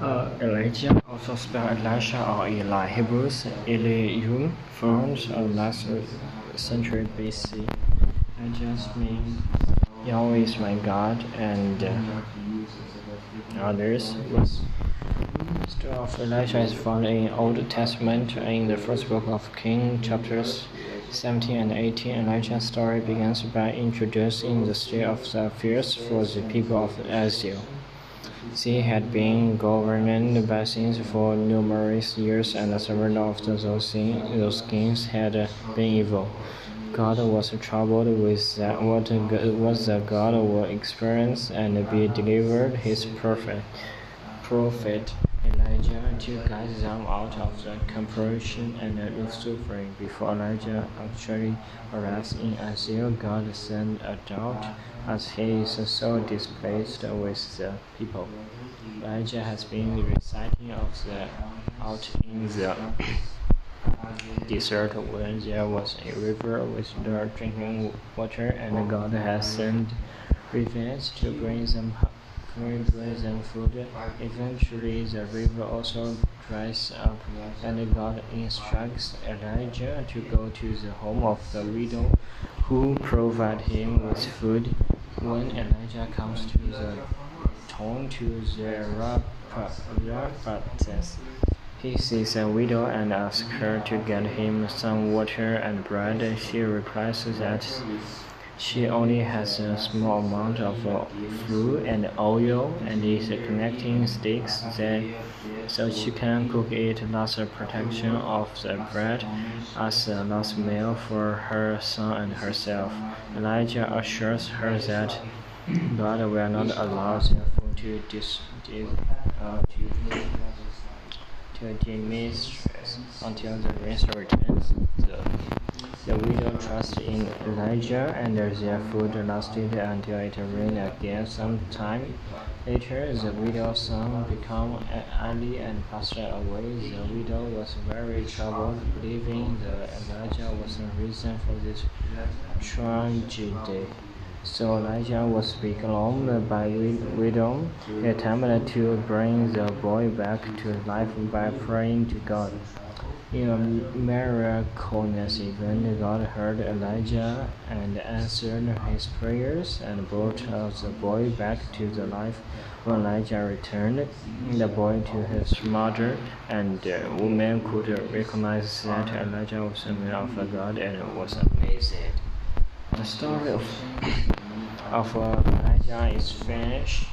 Uh, Elijah, also spelled Elisha or Eli, Hebrews, Eliyahu, formed a last century BC. I just mean Yahweh is my God, and uh, others. The story of Elijah is found in Old Testament in the first book of King, chapters 17 and 18. Elijah's story begins by introducing the state of the affairs for the people of Israel. She had been governed by sins for numerous years, and several of those, those kings had been evil. God was troubled with that what was the God would experience and be delivered his prophet, prophet Elijah to guide them out of uh, the compulsion and suffering. Before Elijah actually arrives in Israel, God sent a doubt as he is so displeased with the people. Elijah has been reciting of the out in the desert when there was a river with no drinking water, and God has sent ravens to bring them bring them food. Eventually, the river also dries up, and God instructs Elijah to go to the home of the widow who provided him with food. When Elijah comes to the town to the Raphates, he sees a widow and asks her to get him some water and bread. She replies that she only has a small amount of flour and oil and is collecting sticks that, so she can cook it as a protection of the bread as a last meal for her son and herself. Elijah assures her that God will not allow their food to, dis, dis, uh, to to until the rain returns. The, the widow trusts in Elijah, and their food lasted until it rained again. Some time later, the widow's son became ill and passed away. The widow was very troubled, believing that Elijah was the reason for this tragedy. So Elijah was becalmed by wisdom. He attempted to bring the boy back to life by praying to God. In a miraculous event, God heard Elijah and answered his prayers and brought the boy back to the life. When Elijah returned the boy to his mother, and the woman could recognize that Elijah was a man of God and was amazed. The story of of uh, is finished.